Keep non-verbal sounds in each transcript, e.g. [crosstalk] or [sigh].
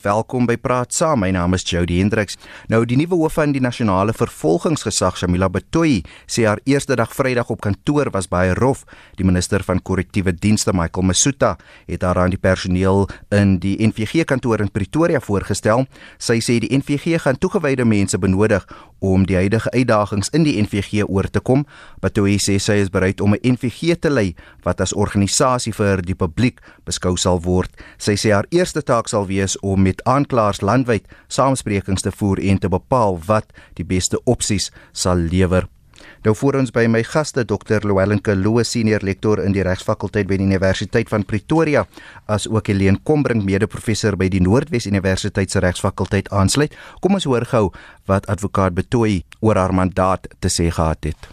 Welkom by Praat Saam. My naam is Jody Hendriks. Nou die nuwe hoof van die nasionale vervolgingsgesag, Shamila Batoyi, sê haar eerste dag Vrydag op kantoor was baie rof. Die minister van korrektiewe dienste, Michael Masuta, het haar aan die personeel in die NVG kantoor in Pretoria voorgestel. Sy sê die NVG gaan toegewyde mense benodig om die huidige uitdagings in die NVG oor te kom. Batoyi sê sy is bereid om 'n NVG te lei wat as organisasie vir die publiek beskou sal word. Sy sê haar eerste taak sal wees om met aanklaers landwyd samesprekings te voer en te bepaal wat die beste opsies sal lewer. Nou voor ons by my gaste Dr. Llewellyn Kaloe senior lektor in die regsfakulteit by die Universiteit van Pretoria as ook Helene Kombrink mede-professor by die Noordwes Universiteit se regsfakulteit aansluit. Kom ons hoor gou wat advokaat Betoy oor haar mandaat te sê gehad het.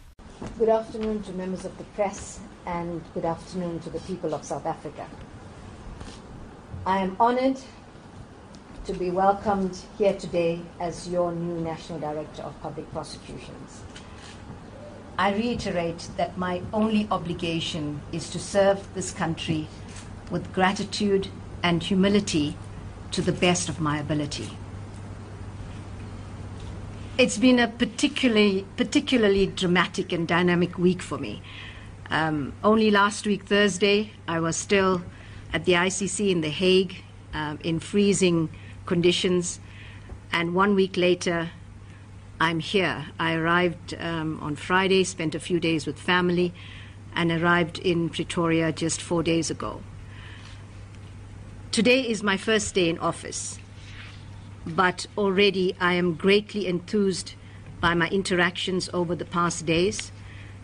Good afternoon to members of the press and good afternoon to the people of South Africa. I am honored to be welcomed here today as your new National Director of Public Prosecutions. I reiterate that my only obligation is to serve this country with gratitude and humility to the best of my ability. It's been a particularly, particularly dramatic and dynamic week for me. Um, only last week, Thursday, I was still at the ICC in The Hague um, in freezing conditions. And one week later, I'm here. I arrived um, on Friday, spent a few days with family, and arrived in Pretoria just four days ago. Today is my first day in office, but already I am greatly enthused by my interactions over the past days,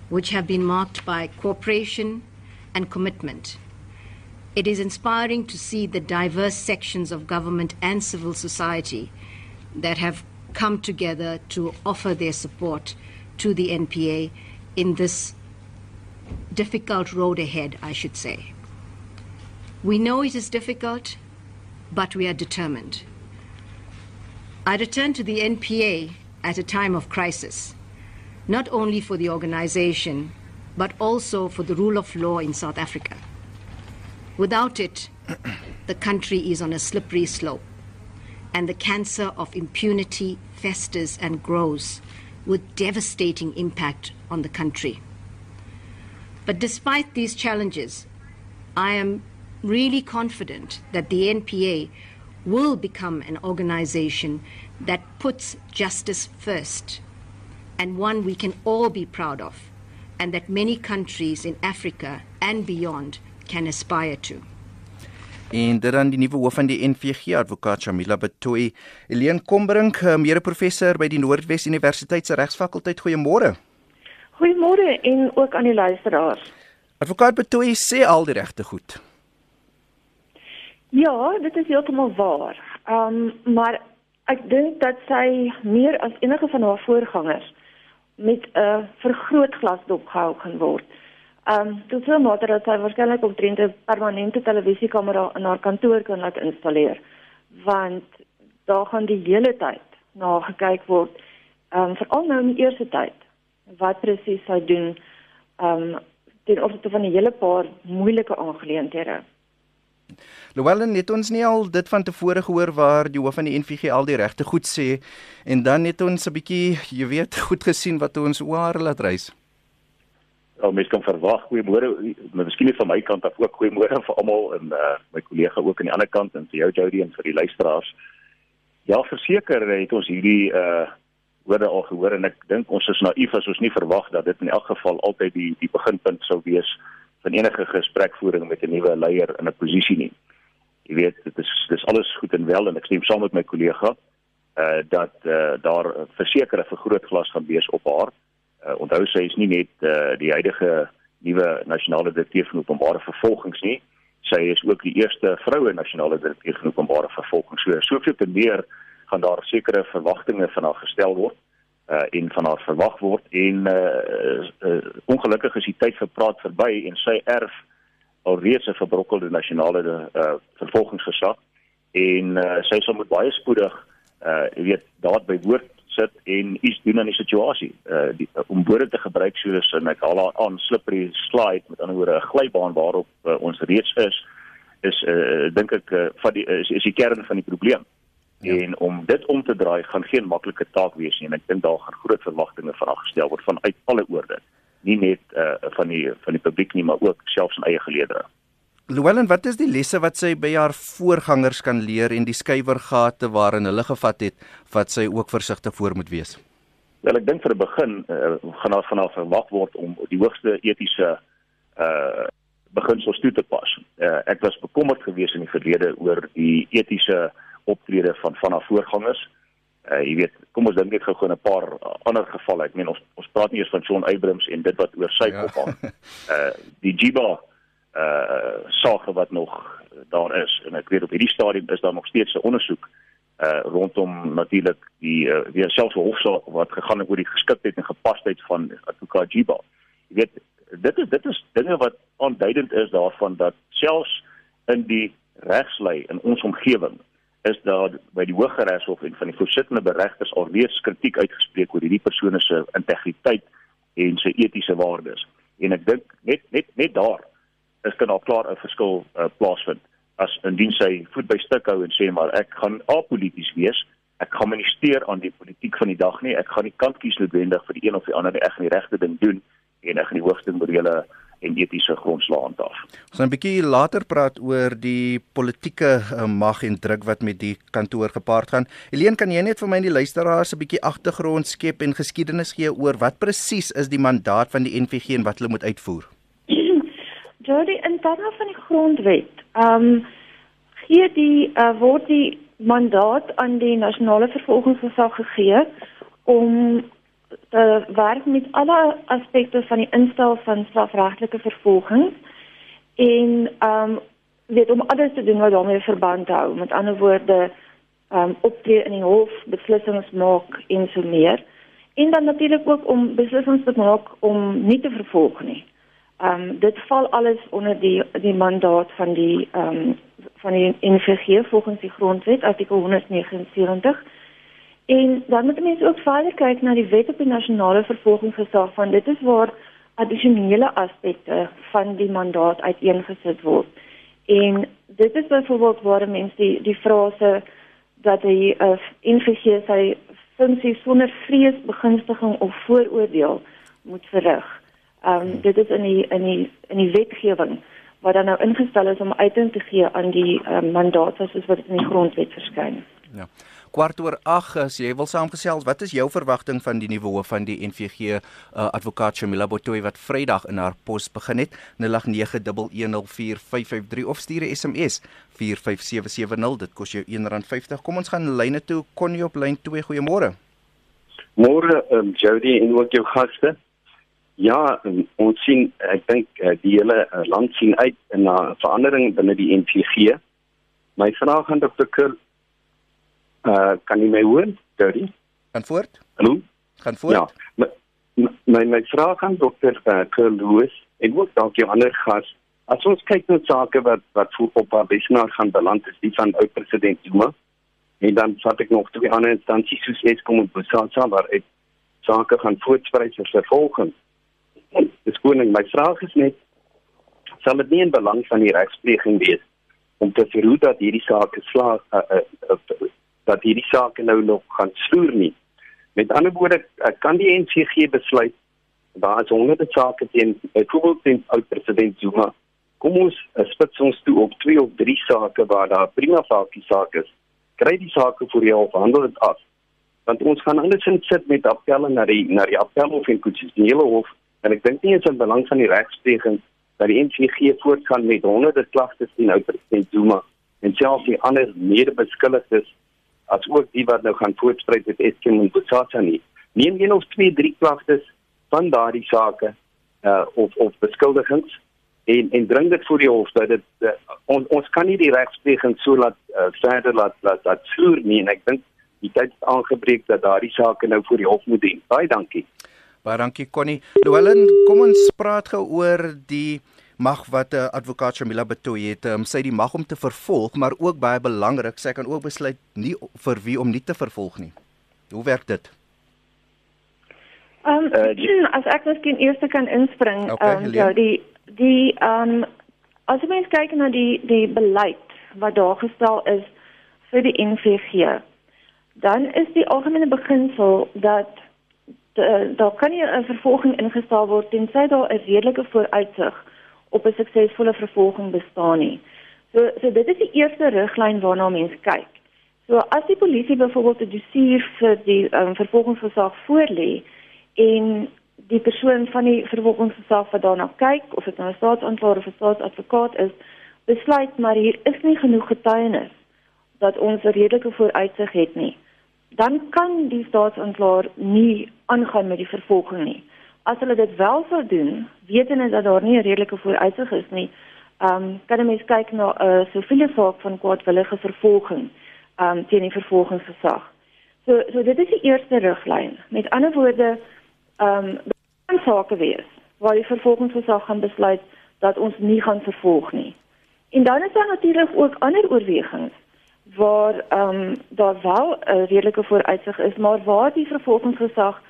which have been marked by cooperation and commitment. It is inspiring to see the diverse sections of government and civil society that have come together to offer their support to the NPA in this difficult road ahead, I should say. We know it is difficult, but we are determined. I return to the NPA at a time of crisis, not only for the organization, but also for the rule of law in South Africa. Without it, the country is on a slippery slope, and the cancer of impunity festers and grows with devastating impact on the country. But despite these challenges, I am really confident that the NPA will become an organization that puts justice first and one we can all be proud of, and that many countries in Africa and beyond can aspire to. En dit dan die nuwe hoof van die NVG advokaat Shamila Betoy, Helene Kombrink, eh, mede-professor by die Noordwes Universiteit se regsfakulteit. Goeiemôre. Goeiemôre en ook aan die luisteraars. Advokaat Betoy sê al die regte goed. Ja, dit is heeltemal waar. Ehm um, maar ek dink dat sy meer as enige van haar voorgangers met 'n vergrootglas dopgehou kan word. Ehm um, tot so 'n mate dat sy waarskynlik omtrent 'n permanente televisiekamera in haar kantoor kan laat installeer want daar gaan die hele tyd na gekyk word ehm um, veral nou in die eerste tyd wat presies sy doen ehm um, ten opsigte van 'n hele paar moeilike aangeleenthede. Llewellyn het ons nie al dit van tevore gehoor waar die hoof van die NVG al die regte goed sê en dan het ons 'n bietjie jy weet goed gesien wat ons oor laat reis ou mens kan verwag goeiemôre miskien net van my kant af ook goeiemôre vir almal en uh, my kollega ook aan die ander kant en vir jou Jody en vir die luisteraars. Ja, verseker het ons hierdie uh woorde al gehoor en ek dink ons is naïef as ons nie verwag dat dit in elk geval altyd die die beginpunt sou wees van enige gesprekvoering met 'n nuwe leier in 'n posisie nie. Jy weet, dit is dis alles goed en wel en ek stem saam met my kollega uh dat uh, daar versekerde vergrootglas gaan wees op haar onthou sy is nie net uh, die huidige nuwe nasionale direkteur van openbare vervolgings nie. Sy is ook die eerste vroue nasionale direkteur van openbare vervolgings. So soveel te meer gaan daar sekere verwagtinge van haar gestel word uh en van haar verwag word en uh, uh ongelukkig is die tyd gepraat verby en sy erf alreeds 'n verbrokkelde nasionale uh vervolgingsgesag en uh sy sal moet baie spoedig uh weet daar by woord sit en iets doen aan die situasie. Uh die uh, om woorde te gebruik soos en ek al aan slippery slide met ander woorde 'n glybaan waarop uh, ons reeds is is uh dink ek uh, van die is, is die kern van die probleem. Ja. En om dit om te draai gaan geen maklike taak wees nie en ek dink daar gaan groot verwagtinge van afgestel word vanuit alle oorde. Nie net uh, van die van die publiek nie, maar ook selfs in eie geleedere. Llewellyn, wat is die lesse wat sy by haar voorgangers kan leer en die skuiwergate waarin hulle gevat het wat sy ook versigtig voor moet wees? Wel, ek dink vir 'n begin uh, gaan daar van haar verwag word om die hoogste etiese uh beginsels toe te pas. Uh, ek was bekommerd geweest in die verlede oor die etiese optrede van van haar voorgangers. Uh jy weet, kom ons dink net gou 'n paar ander gevalle. Ek meen ons ons praat nie eens van John Abrams en dit wat oor sy ja. kop gaan. Uh [laughs] die Jiba uh saak wat nog daar is en ek weet op hierdie stadium is daar nog steeds 'n ondersoek uh rondom natuurlik die uh, weer selfs hofsaak wat gegaan het oor die geskiktheid en gepasheid van advokaat Jiba. Jy weet dit is dit is dinge wat aanduidend is daarvan dat selfs in die regslei in ons omgewing is daar by die Hooggeregshof en van die voorsittende beregters alweer kritiek uitgespreek oor hierdie persone se integriteit en sy etiese waardes. En ek dink net net net daar is kan al klaar 'n verskil uh, plaasvind as indien sy voet by stuk hou en sê maar ek gaan apolities wees. Ek gaan ministeer aan die politiek van die dag nie. Ek gaan nie kant kies noodwendig vir die een of die ander nie. Ek gaan die regte ding doen en ek gaan die hoogste morele en etiese grondslag handhaaf. Ons gaan 'n bietjie later praat oor die politieke uh, mag en druk wat met die kantoor gepaard gaan. Helene, kan jy net vir my en die luisteraars 'n bietjie agtergrond skep en geskiedenis gee oor wat presies is die mandaat van die NVG en wat hulle moet uitvoer? Jody, in terme van die grondwet, ehm um, gee die uh, word die mandaat aan die nasionale vervolgingsgesag gegee om uh, werk met alle aspekte van die instel van strafregtelike vervolging en ehm um, weet om alles te doen wat daarmee verband hou. Met ander woorde, ehm um, optree in die hof, beslissings maak en so meer. En dan natuurlik ook om beslissings te maak om nie te vervolg nie. Ehm um, dit val alles onder die die mandaat van die ehm um, van die NVG volgens die grondwet artikel 179 En dan moet mense ook verder kyk na die wet op die nasionale vervolgingsgesag van dit is waar addisionele aspekte van die mandaat uiteengesit word. En dit is byvoorbeeld waar mense die die frase dat die uh, NVG sy funksie sonder vrees, begunstiging of vooroordeel moet verrig. Ehm um, dit is in die in die in die wetgewing wat dan nou ingestel is om uiting te gee aan die uh, mandaat soos wat in die grondwet verskyn. Ja. Kwart oor 8 as jy wil saamgesels wat is jou verwagting van die nuwe hoof van die NVG uh, advokaat Shamila Botoy wat Vrydag in haar pos begin het? 0891104553 of stuur 'n SMS 45770 dit kos jou R1.50 kom ons gaan lyne toe. Connie op lyn 2 goeiemôre. Môre um, Jody en ook jou gaste Ja, ons sien ek dink uh, die hele uh, land sien uit na 'n verandering binne die NVG. My vraag aan Dr. Kurt Uh kan jy my hoor, Dirty? Gaan voort. Hallo. Gaan voort. Ja. My my, my vraag aan dokter uh, Kerr Lewis en ook dalk jou ander gas. As ons kyk na sake wat wat op haar besenaar gaan beland is, die van ou president Zuma. En dan vat ek nog twee ander instansies soos Eskom en Bosasa waar ek sake gaan voortsprei vir vervolging. Dis koning, my vraag is net sal dit nie in belang van die regspleging wees om te verhoed dat hierdie saak geslaag uh, uh, uh, dat hierdie saak nou nog gaan sloer nie. Met ander woorde, kan die NCG besluit daar is honderde sake teen byvoorbeeld teen oud president Zuma. Kom ons uh, spits ons toe op twee of drie sake waar daar prima facie sake is. Kry die sake voor jou of handel dit af. Want ons gaan andersins sit met appelle na die na die appelhof en konstitusionele hof en ek dink nie is in belang van die regspleging dat die NCG voortgaan met honderde klagtes teen oud president Zuma en selfs die ander medebeskuldigdes as ook die wat nou gaan voortspruit met Eskom en Botswana nie. Neem een of twee drie klagtes van daardie sake uh of of beskuldigings en en bring dit voor die hof dat dit uh, ons ons kan nie die regspleging so laat uh, verder laat laat laat sloer nie en ek dink die tyd is aangebreek dat daardie sake nou voor die hof moet dien. Baie dankie. Baie dankie Connie. Louwelen, kom ons praat gou oor die mag wat 'n uh, advokaat Shamila Betoy het, um, sy die mag om te vervolg, maar ook baie belangrik, sy kan ook besluit nie vir wie om nie te vervolg nie. Hoe werk dit? Ehm um, as ek net kan eers kan inspring, ehm okay, um, ja, die die ehm um, as jy mens kyk na die die beleid wat daar gestel is vir die NVG. dan is die algemene beginsel dat daar kan nie 'n vervolging ingestel word tensy daar 'n redelike vooruitsig op 'n suksesvolle vervolging bestaan nie. So so dit is die eerste riglyn waarna mense kyk. So as die polisie byvoorbeeld 'n dossier vir die um, vervolgingsgesag voorlê en die persoon van die vervolgingsgesag wat daarna kyk of dit nou 'n staatsaanklaer of 'n staatsadvokaat is, besluit maar hier is nie genoeg getuienis dat ons 'n redelike vooruitsig het nie dan kan die staatsaanklaer nie aangaan met die vervolging nie. As hulle dit wel sou doen, wetende dat daar nie 'n redelike vooruitsig is nie, ehm um, kan 'n mens kyk na 'n uh, siviele saak van kwaadwillige vervolging ehm um, teen die vervolgingsgesag. So so dit is die eerste riglyn. Met ander woorde, ehm um, kan sake wees waar die vervolgingsgesag gaan besluit dat ons nie gaan vervolg nie. En dan is daar natuurlik ook ander oorwegings waar ehm um, daar wel 'n redelike vooruitsig is, maar waar die vervolgingsgesag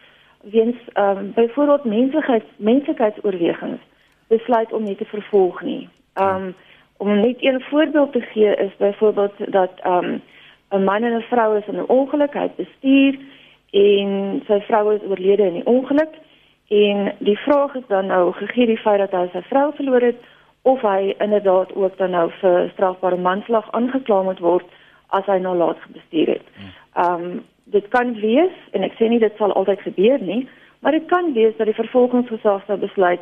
weens ehm um, byvoorbeeld menslikheids mensikheidsoorwegings besluit om nie te vervolg nie. Ehm um, om net een voorbeeld te gee is byvoorbeeld dat ehm um, 'n man en 'n vrou is in 'n ongeluk, hy bestuur en sy vrou is oorlede in die ongeluk en die vraag is dan nou gegee die feit dat hy sy vrou verloor het of hy inderdaad ook dan nou vir strafbare manslag aangekla moet word as hy nou laat bestuur het. Ehm um, dit kan wees en ek sê nie dit sal altyd gebeur nie, maar dit kan wees dat die vervolgingsgesag sou besluit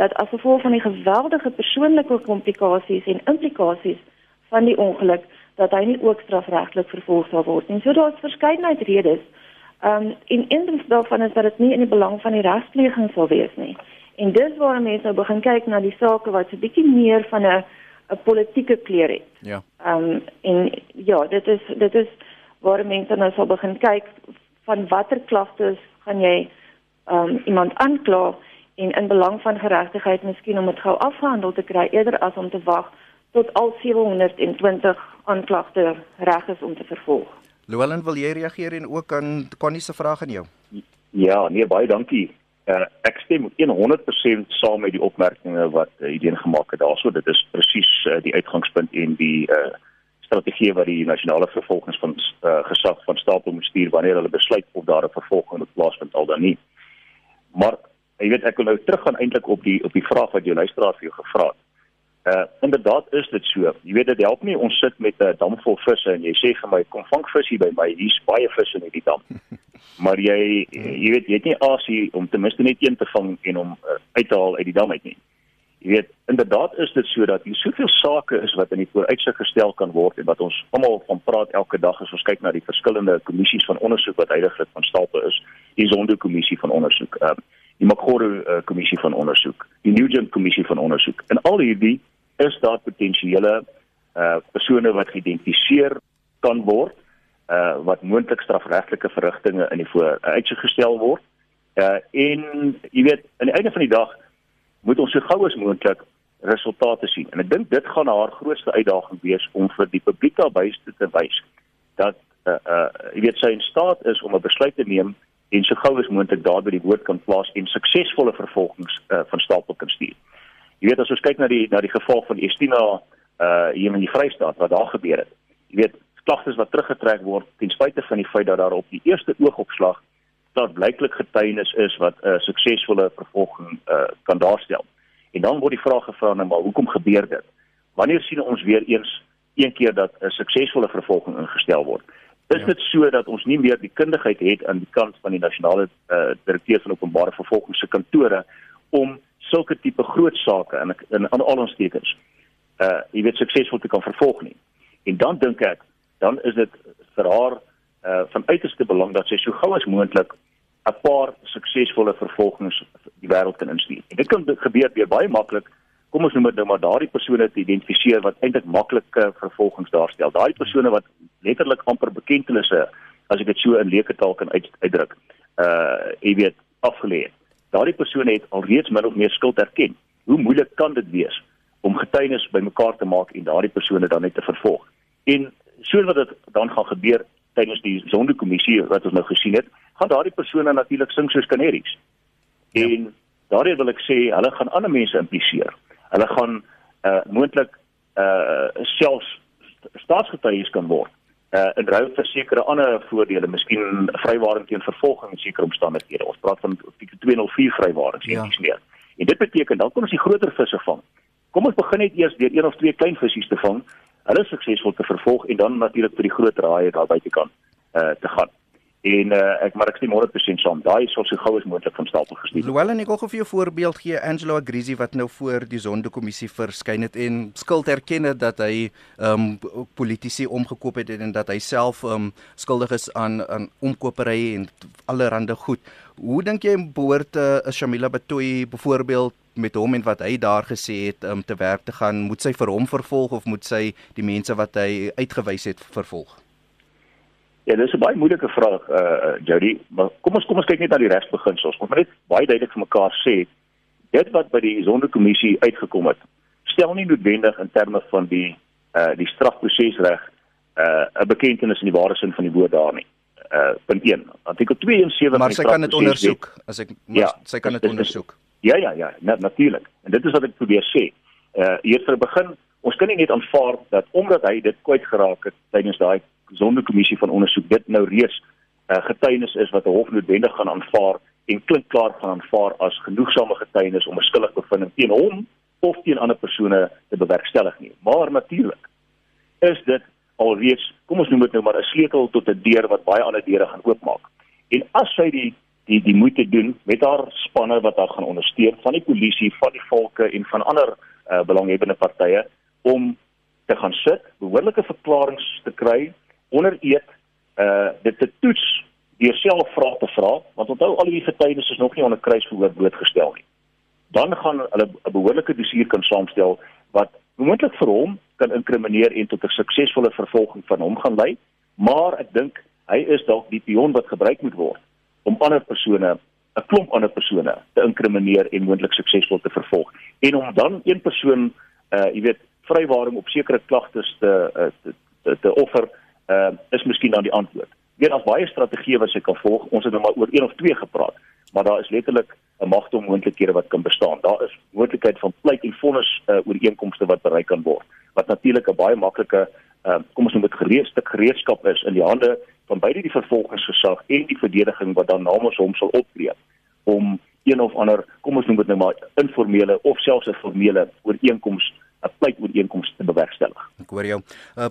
dat as gevolg van die geweldige persoonlike komplikasies en implikasies van die ongeluk dat hy nie ook strafregtelik vervolg sal word nie. So daar's verskeidenheid redes. Ehm um, en een daarvan is dat dit nie in die belang van die regspleging sal wees nie. En dis waar mense nou begin kyk na die sake wat so bietjie meer van 'n 'n politieke kleur het. Ja. Ehm um, en ja, dit is dit is waar mense nou sal begin kyk van watter klagtes gaan jy ehm um, iemand aankla en in belang van geregtigheid miskien om dit gou afgehandel te kry eerder as om te wag tot al 720 aanklagte reg is om te vervolg. Llewellyn, wil jy reageer en ook aan Connie se vraag aan jou? Ja, nee, baie dankie. Uh, ek stem 100% saam met die opmerkings wat uh, Ideen gemaak het. Daarso dit is presies uh, die uitgangspunt en die uh, strategie wat die nasionale vervolgings van uh, gesag van stapel moet stuur wanneer hulle besluit of daar 'n vervolging moet plaasvind al dan nie. Maar jy weet ek wil nou teruggaan eintlik op die op die vraag wat jou luisteraar vir jou gevra het. Uh inderdaad is dit so. Jy weet dit help nie ons sit met 'n dam vol visse en jy sê vir my kom vang vis hier by my. Hier's baie visse in hierdie dam. [laughs] maar jy jy weet jy het nie asie om ten minste net een te vang en hom uh, uit te haal uit die dam uit nie. Jy weet inderdaad is dit so dat hier soveel sake is wat in die vooruitsig gestel kan word en wat ons almal van praat elke dag as ons kyk na die verskillende kommissies van ondersoek wat heidaglik van stapel is. Die Zondo kommissie van ondersoek, uh, die Magoro uh, kommissie van ondersoek, die Nugent kommissie van ondersoek. En al hierdie is daar potensiële uh persone wat geïdentifiseer kan word uh wat moontlik strafregtelike verrigtinge in die vooruitsig gestel word. Uh en jy weet aan die einde van die dag moet ons so gou as moontlik resultate sien. En ek dink dit gaan haar grootste uitdaging wees om vir die publiek daarby te wys dat uh uh jy weet sy in staat is om 'n besluit te neem en so gou as moontlik daar by die woord kan plaas en suksesvolle vervolgings uh van stapel kan stuur. Jy weet as ons kyk na die na die geval van Estina uh hier in die Vrystaat wat daar gebeur het. Jy weet klagtes wat teruggetrek word ten spyte van die feit dat daar op die eerste oogopslag dat blyklik getuienis is wat 'n uh, suksesvolle vervolging uh, kan daarstel. En dan word die vraag gevra nou maar hoekom gebeur dit? Wanneer sien ons weer eens een keer dat 'n suksesvolle vervolging ingestel word? Is ja. dit so dat ons nie meer die kundigheid het aan die kant van die nasionale uh, direkteur van openbare vervolging se kantore om sulke tipe groot sake in in al ons tekens uh jy weet suksesvol te kan vervolg nie. En dan dink ek dan is dit vir haar uh van uiterste belang dat sy so gou as moontlik 'n paar suksesvolle vervolgings die wêreld kan instuur. En dit kan gebeur deur baie maklik kom ons noem dit nou maar daardie persone te identifiseer wat eintlik maklike vervolgings daarstel. Daardie persone wat letterlik amper bekentenisse as ek dit so in leuke taal kan uit, uitdruk. Uh jy weet afgelê. Daardie persone het alreeds min of meer skuld erken. Hoe moeilik kan dit wees om getuienis bymekaar te maak en daardie persone dan net te vervolg? En so wat dit dan gaan gebeur tydens die sondekommissie wat ons nou gesien het, gaan daardie persone natuurlik sing soos kanaries. Ja. En daardie wil ek sê, hulle gaan ander mense impliseer. Hulle gaan uh moontlik uh selfs staatsgetuies kan word uh in ruil vir sekere ander voordele, miskien vrywaring teen vervolging in sekere omstandighede. Ons praat van artikel 204 vrywarings en ja. iets meer. En dit beteken dan kom ons die groter visse vang. Kom ons begin net eers deur een of twee klein visse te vang. Hulle suksesvol te vervolg en dan natuurlik vir die groot raai daar buite kan uh te gaan. En uh, ek maar ek stem 100% saam. Daai sal so gou as moontlik van stapel gestuur. Louwel en ek wil gou vir jou voorbeeld gee Angelo Agrizi wat nou voor die Zondo-kommissie verskyn het en skuld erken het dat hy ehm um, politici omgekoop het en dat hy self ehm um, skuldig is aan aan omkopery en allerlei goed. Hoe dink jy behoort 'n uh, Shamila Batoyi byvoorbeeld met hom en wat hy daar gesê het om um, te werk te gaan, moet sy vir hom vervolg of moet sy die mense wat hy uitgewys het vervolg? Ja, dis 'n baie moeilike vraag uh, uh Jody, maar kom ons kom ons kyk net na die regsbeginsels. Ons moet net baie duidelik vir mekaar sê dit wat by die sondekommissie uitgekom het, stel nie noodwendig in terme van die uh die strafprosesreg uh 'n bekentenis in die ware sin van die woord daar nie. Uh punt 1. Artikel 72 Maar sy kan dit ondersoek as ek ja, sy kan dit ondersoek. Ja ja ja, net natuurlik. En dit is wat ek probeer sê. Uh eers vir begin, ons kan nie net aanvaar dat omdat hy dit kwyt geraak het tydens daai sondekommissie van ondersoek dit nou reeds uh, getuienis is wat 'n hof noodwendig gaan aanvaar en klink klaar gaan aanvaar as genoegsame getuienis om 'n skuldig bevinding teen hom of teen ander persone te bewerkstellig nie. Maar natuurlik is dit alreeds, kom ons noem dit nou maar 'n sleutel tot 'n deur wat baie ander deure gaan oopmaak. En as sy die die die moeite doen met haar spanne wat haar gaan ondersteun van die polisie, van die volke en van ander uh, belanghebbende partye om te gaan sit, behoorlike verklaringe te kry onder eet uh dit te toets deur self vrae te vra want onthou al die getuienis is nog nie onder kruisverhoor blootgestel nie. Dan gaan hulle 'n behoorlike dossier kan saamstel wat moontlik vir hom kan inkrimineer en tot 'n suksesvolle vervolging van hom gaan lei maar ek dink hy is dalk die pion wat gebruik moet word om ander persone 'n klomp ander persone te inkrimineer en moontlik suksesvol te vervolg. En om dan een persoon uh jy weet vrywaring op sekere klagtes te, uh, te te te offer uh, is miskien dan die antwoord. Weer daar's baie strategieë wat jy kan volg. Ons het nou maar oor een of twee gepraat, maar daar is letterlik 'n magte moontlikhede wat kan bestaan. Daar is moontlikheid van pleit en vonnis uh, ooreenkomste wat bereik kan word. Wat natuurlik 'n baie maklike uh, kom ons noem dit gereed stuk gereedskap is in die hande van beide die vervolgingsgesag en die verdediging wat dan namens hom sal optree om een of ander kom ons noem dit nou maar informele of selfs 'n formele ooreenkoms 'n pleitooreenkoms te bewerkstellig. Hoor jou. Uh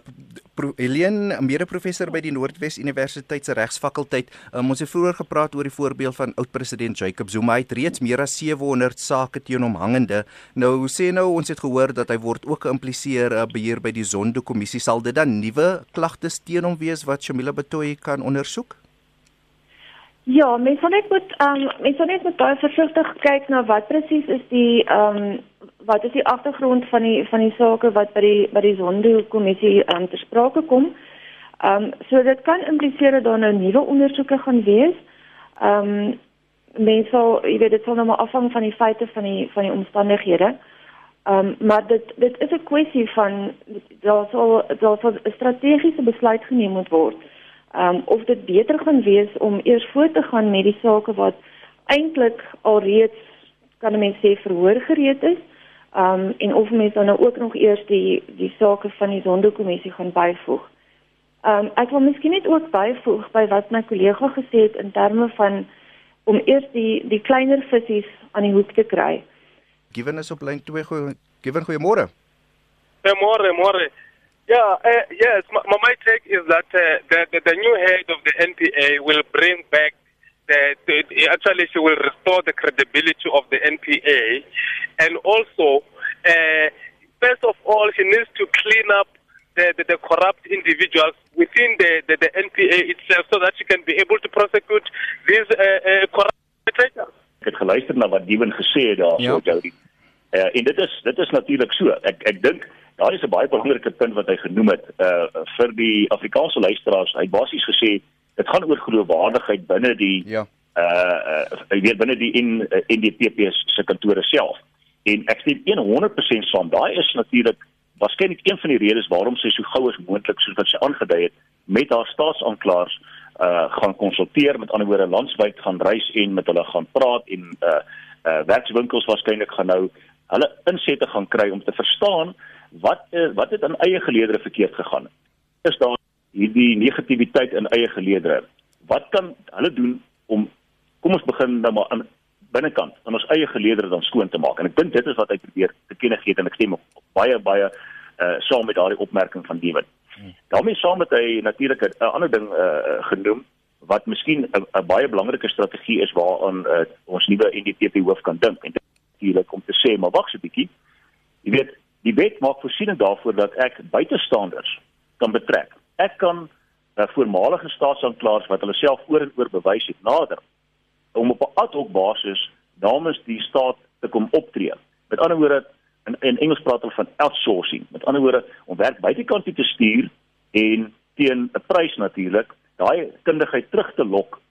Helene, mede-professor by die Noordwes Universiteit se Regsfakulteit. Um, ons het vroeër gepraat oor die voorbeeld van oud-president Jacob Zuma. Hy het reeds meer as 700 sake teen hom hangende. Nou sê nou ons het gehoor dat hy word ook geïmpliseer uh, beheer by die Zondo-kommissie. Sal dit dan nuwe klagtes teen hom wees wat Shamila Batoyi kan ondersoek? Ja, mens moet net moet ehm um, mens moet net met baie versigtig kyk na wat presies is die ehm um, wat is die agtergrond van die van die sake wat by die by die Zondo kommissie ehm um, ter sprake kom. Ehm um, so dit kan impliseer dat daar nou nuwe ondersoeke gaan wees. Ehm um, mens sal jy weet dit sal nou maar afhang van die feite van die van die omstandighede. Ehm um, maar dit dit is 'n kwessie van daar sal daar sal 'n strategiese besluit geneem moet word um, of dit beter gaan wees om eers voort te gaan met die sake wat eintlik alreeds kan mense sê verhoor gereed is. Um en of mense dan nou ook nog eers die die sake van die sondekommissie gaan byvoeg. Um ek wil miskien net ook byvoeg by wat my kollega gesê het in terme van om eers die die kleiner visse aan die hoek te kry. Given is op lyn 2 goeie given goeiemôre. Goeiemôre, môre. Yeah, uh, yes. My, my take is that uh, the, the, the new head of the NPA will bring back the, the, actually she will restore the credibility of the NPA, and also uh, first of all she needs to clean up the, the, the corrupt individuals within the, the, the NPA itself, so that she can be able to prosecute these uh, uh, corrupt perpetrators. Ek het geluister na wat Diewen gesê het daar ja. so Jody. Uh, en dit is dit is natuurlik so. Ek ek dink Daar is 'n baie belangrike punt wat hy genoem het uh vir die Afrikaanse luisteraars. Hy basies gesê dit gaan oor geloofwaardigheid binne die ja. uh uh weet binne die in NDP se kantore self. En ek stem 100% saam. Daai is natuurlik waarskynlik een van die redes waarom sy so gou as moontlik soos wat sy aangedui het met haar staatsaanklaers uh gaan konsulteer met ander woorde landwyd gaan reis en met hulle gaan praat en uh uh werkswinkels waarskynlik gaan nou hulle insette gaan kry om te verstaan wat uh, wat het aan eie geleedere verkeerd gegaan? Is daar hierdie negativiteit in eie geleedere. Wat kan hulle doen om kom ons begin nou maar aan binnekant aan ons eie geleedere dan skoon te maak. En ek dink dit is wat hy probeer te kenne gee en ek stem op, op baie baie uh saam met daardie opmerking van David. Hmm. daarmee saam met hy natuurlik 'n ander ding uh genoem wat miskien 'n baie belangrike strategie is waaraan uh, ons nuwe NDP hoof kan dink en natuurlik om te sê maar wag so 'n bietjie. Jy weet, die wet maak voorsiening daarvoor dat ek buitestanders kan betrek. Ek kan uh, voormalige staatsanklaers wat hulle self oor en oor bewys het nader om op 'n ad hoc basis namens die staat te kom optree. Met ander woorde in, in Engels praat hulle van outsourcing. Met ander woorde om werk buitekant te stuur en teen 'n prys natuurlik daai kundigheid terug te lok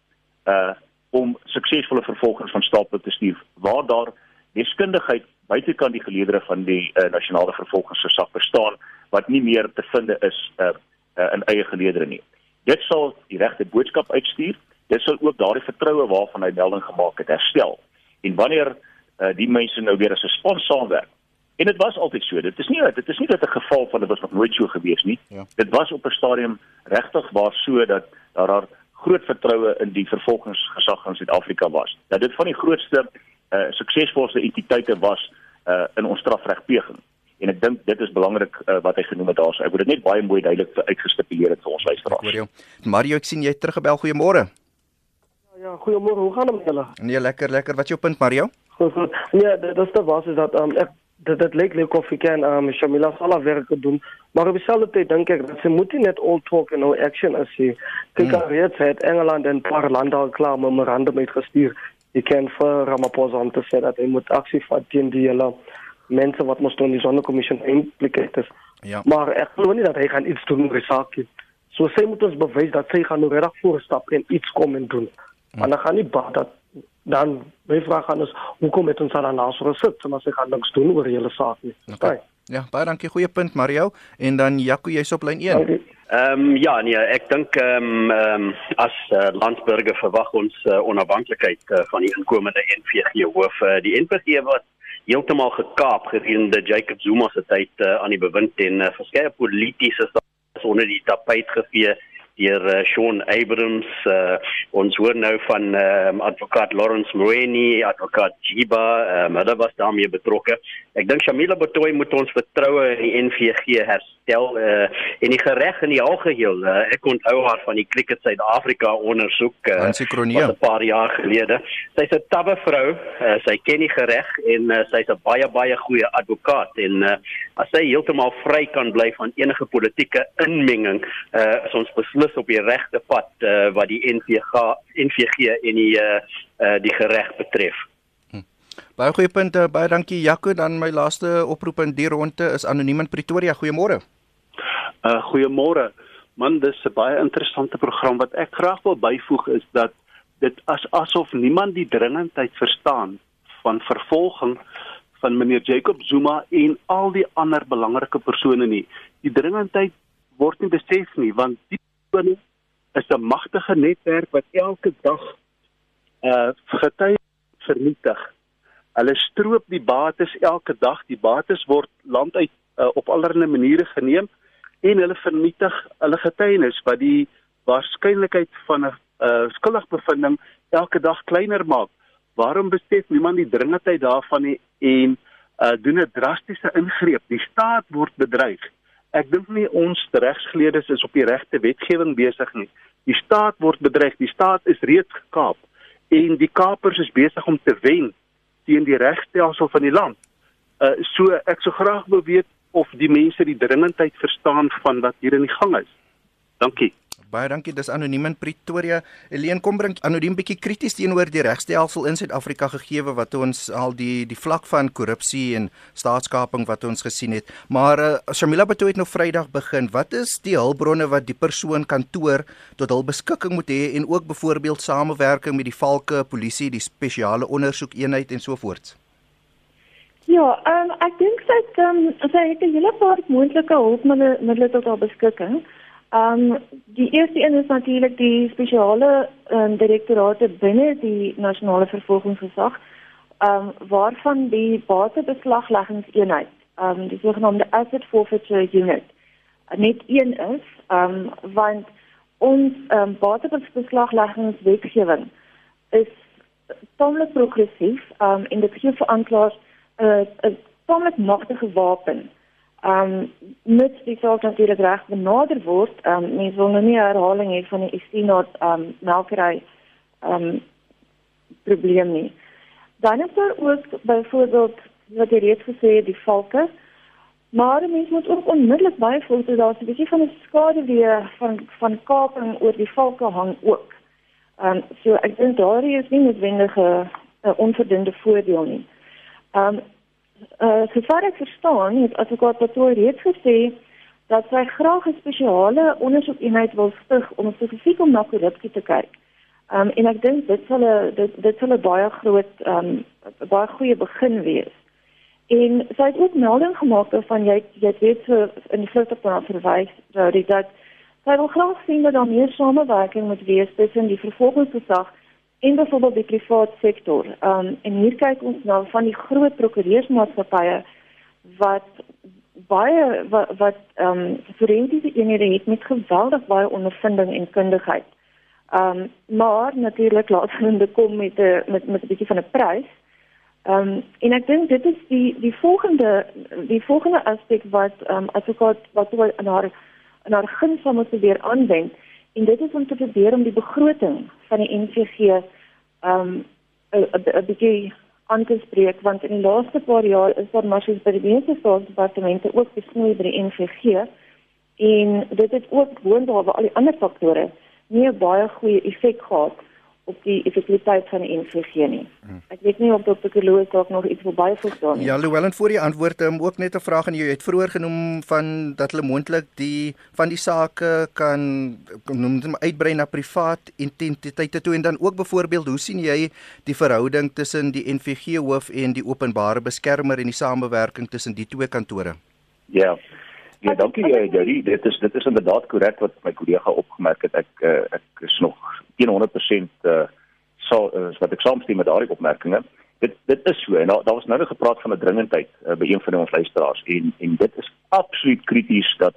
uh om suksesvolle vervolgings van stapel te stuur waar daar deskundigheid buitekant die geleedere van die uh, nasionale vervolgingsgesag bestaan wat nie meer te vind is uh, uh in eie geleedere nie. Dit sal die regte boodskap uitstuur. Dit sal ook daardie vertroue waarvan hy melding gemaak het herstel. En wanneer uh, die mense nou weer as 'n span saamwerk, En dit was altyd so. Dit is nie dit is nie dat 'n geval van dit was nog nooit so gewees nie. Ja. Dit was op 'n stadium regtig waar so dat daar daar groot vertroue in die vervolgingsgesag in Suid-Afrika was. Dat dit van die grootste uh suksesvolste entiteite was uh in ons strafregpleging. En ek dink dit is belangrik uh, wat hy genoem het daarso. Ek wil dit net baie mooi duidelik uitgestipuleer het vir ons luisteraars. Jou. Mario, ek sien jy het teruggebel. Goeiemôre. Ja, ja goeiemôre. Hoe gaan dit met julle? Nee, lekker, lekker. Wat is jou punt, Mario? Goed, goed. Nee, dit is te was is dat um, ek dat dit lyk lyk of ek kan um, Shamila sal werk doen maar op dieselfde tyd dink ek dat sy moet nie net all talk and no action as sy kyk mm. reeds het Engeland en paar lande al klaar memorandum uitgestuur ek ken vir Ramaphosa om te sê dat hy moet aksie vat teen die hele mense wat mos doen die sonnekommissie implicated is. Ja. Maar ek glo nie dat hy gaan iets doen oor die saak nie. So sy moet ons bewys dat sy gaan nou regtig voorstap en iets kom en doen. Maar dan gaan nie baat dat dan my vraag aan is hoekom het ons dan nou so gesit? Om as ek gaan niks doen oor die hele saak nie. Okay. Ja, baie dankie. Goeie punt Mario en dan Jaco jy's op lyn 1. Ehm um, ja, nee, ek dink ehm um, ehm um, as uh, landsburger verwag ons uh, onafhanklikheid uh, van die inkomende NVG hoof. Uh, die NVG wat heeltemal gekaap gedurende Jacob Zuma se tyd uh, aan die bewind en uh, verskeie politici is onder die tapijt gevee deur uh, Sean Abrams uh, ons hoor nou van um, advokaat Lawrence Moeni advokaat Jiba um, hulle was daarmee betrokke. Ek dink Shamila Batoy moet ons vertroue in die NVG herstel uh, en die gereg in die algeheel uh, ek onthou haar van die Cricket Suid-Afrika ondersoek uh, 'n paar jaar gelede sy's 'n tabbe vrou uh, sy ken die gereg en uh, sy's 'n baie baie goeie advokaat en uh, as sy heeltemal vry kan bly van enige politieke inmenging uh, is ons beslis is op die regte pad uh, wat die NVG NVG en die uh, uh, die gereg betref. Hm. Baie goeie punte. Baie dankie Jaco. Dan my laaste oproep in die ronde is anoniem in Pretoria. Goeiemôre. Uh goeiemôre. Man, dis 'n baie interessante program wat ek graag wil byvoeg is dat dit as asof niemand die dringendheid verstaan van vervolging van meneer Jacob Zuma en al die ander belangrike persone nie. Die dringendheid word nie besef nie want die persone is 'n magtige netwerk wat elke dag uh getuie vernietig. Hulle stroop die bates elke dag. Die bates word landuit uh, op allerlei maniere geneem en hulle vernietig hulle getuienis wat die waarskynlikheid van 'n uh, skuldigbevinding elke dag kleiner maak. Waarom besef niemand die dringendheid daarvan nie en uh, doen 'n drastiese ingreep? Die staat word bedreig ek dink nie ons regsgeleerdes is op die regte wetgewing besig nie. Die staat word bedreig, die staat is reeds gekaap en die kapers is besig om te wen teen die regstelsel van die land. Uh so ek sou graag wil weet of die mense die dringendheid verstaan van wat hier in die gang is. Dankie. Baie dankie. Dis anoniem in Pretoria. Eleen kom bring anoniem bietjie krities teenoor die regstelsel in Suid-Afrika gegee wat ons al die die vlak van korrupsie en staatskaping wat ons gesien het. Maar uh, Shamila Batoy het nou Vrydag begin. Wat is die hulpbronne wat die persoon kantoor tot hul beskikking moet hê en ook byvoorbeeld samewerking met die valke polisie, die spesiale ondersoekeenheid en so voort? Ja, um, ek dink sy het um, sy het 'n hele paar moontlike hulpmiddels tot haar beskikking. Ehm um, die eerste een is natuurlik die spesiale um, direktorate binne die nasionale vervolgingsgesag ehm um, waarvan die batebeslagleggingseenheid ehm um, die sogenaamde asset forfeiture unit net een is, ehm um, want ons ehm um, batebeslagleggingswetgewing is tamelik progressief ehm um, en dit gee vir aanklaers 'n uh, tamelik magtige wapen. Ehm um, met die saak natuurlik reg benader word, ehm um, mens wil nou nie herhaling hê van die Istinot ehm um, melkery ehm um, probleem nie. Dan is daar ook byvoorbeeld wat jy reeds gesê het, die valke. Maar mense moet ook onmiddellik byvoeg dat daar 'n bietjie van 'n skade weer van van kaping oor die valke hang ook. Ehm um, so ek dink daar is nie noodwendig 'n onverdiende voordeel nie. Ehm um, uh, sover ek verstaan, het advokaat Patroon reeds gesê dat sy graag 'n spesiale ondersoekeenheid wil stig om spesifiek om na korrupsie te kyk. Ehm um, en ek dink dit sal 'n dit dit sal 'n baie groot ehm um, baie goeie begin wees. En sy het ook melding gemaak van jy jy weet so in die vlugteplan verwys dat dit dat sy wil graag sien dat daar meer samewerking moet wees tussen die vervolgingsgesag en byvoorbeeld die private sektor. Um, en hier kyk ons nou van die groot prokureursmaatskappye wat baie wat ehm um, forensiese eenhede het met geweldig baie ondervinding en kundigheid. Ehm um, maar natuurlik laat hulle kom met 'n met met 'n bietjie van 'n prys. Ehm um, en ek dink dit is die die volgende die volgende aspek wat ehm um, ek wat wat oor in haar in haar guns van moet probeer aanwend en dit is om te probeer om die begroting van die NVG ehm um, 'n bietjie aan te spreek want in die laaste paar jaar is daar maar soos by die meeste staatsdepartemente ook besnoei by die NVG en dit het ook woonbaar al die ander faktore nie 'n baie goeie effek gehad op die effektiwiteit van die NVG nie. Hmm. Ek weet nie of Dr. Kloos dalk nog iets wil byvoeg daarin. Ja, Louwelen voor die antwoord, um, ook net 'n vraag aan jou. Jy het vroeër genoem van dat hulle moontlik die van die sake kan noem dit uitbrei na privaat entiteite toe en dan ook byvoorbeeld, hoe sien jy die verhouding tussen die NVG hoof en die openbare beskermer en die samewerking tussen die twee kantore? Ja. Yeah. Ja, dankie eh, Jerry. Dit is dit is inderdaad korrek wat my kollega opgemerk het. Ek uh, ek is nog 100% uh sal uh, wat ek saamstem met daardie opmerkings. Dit dit is so en daar daar was nou net gepraat van 'n dringendheid uh, by een van ons luisteraars en en dit is absoluut krities dat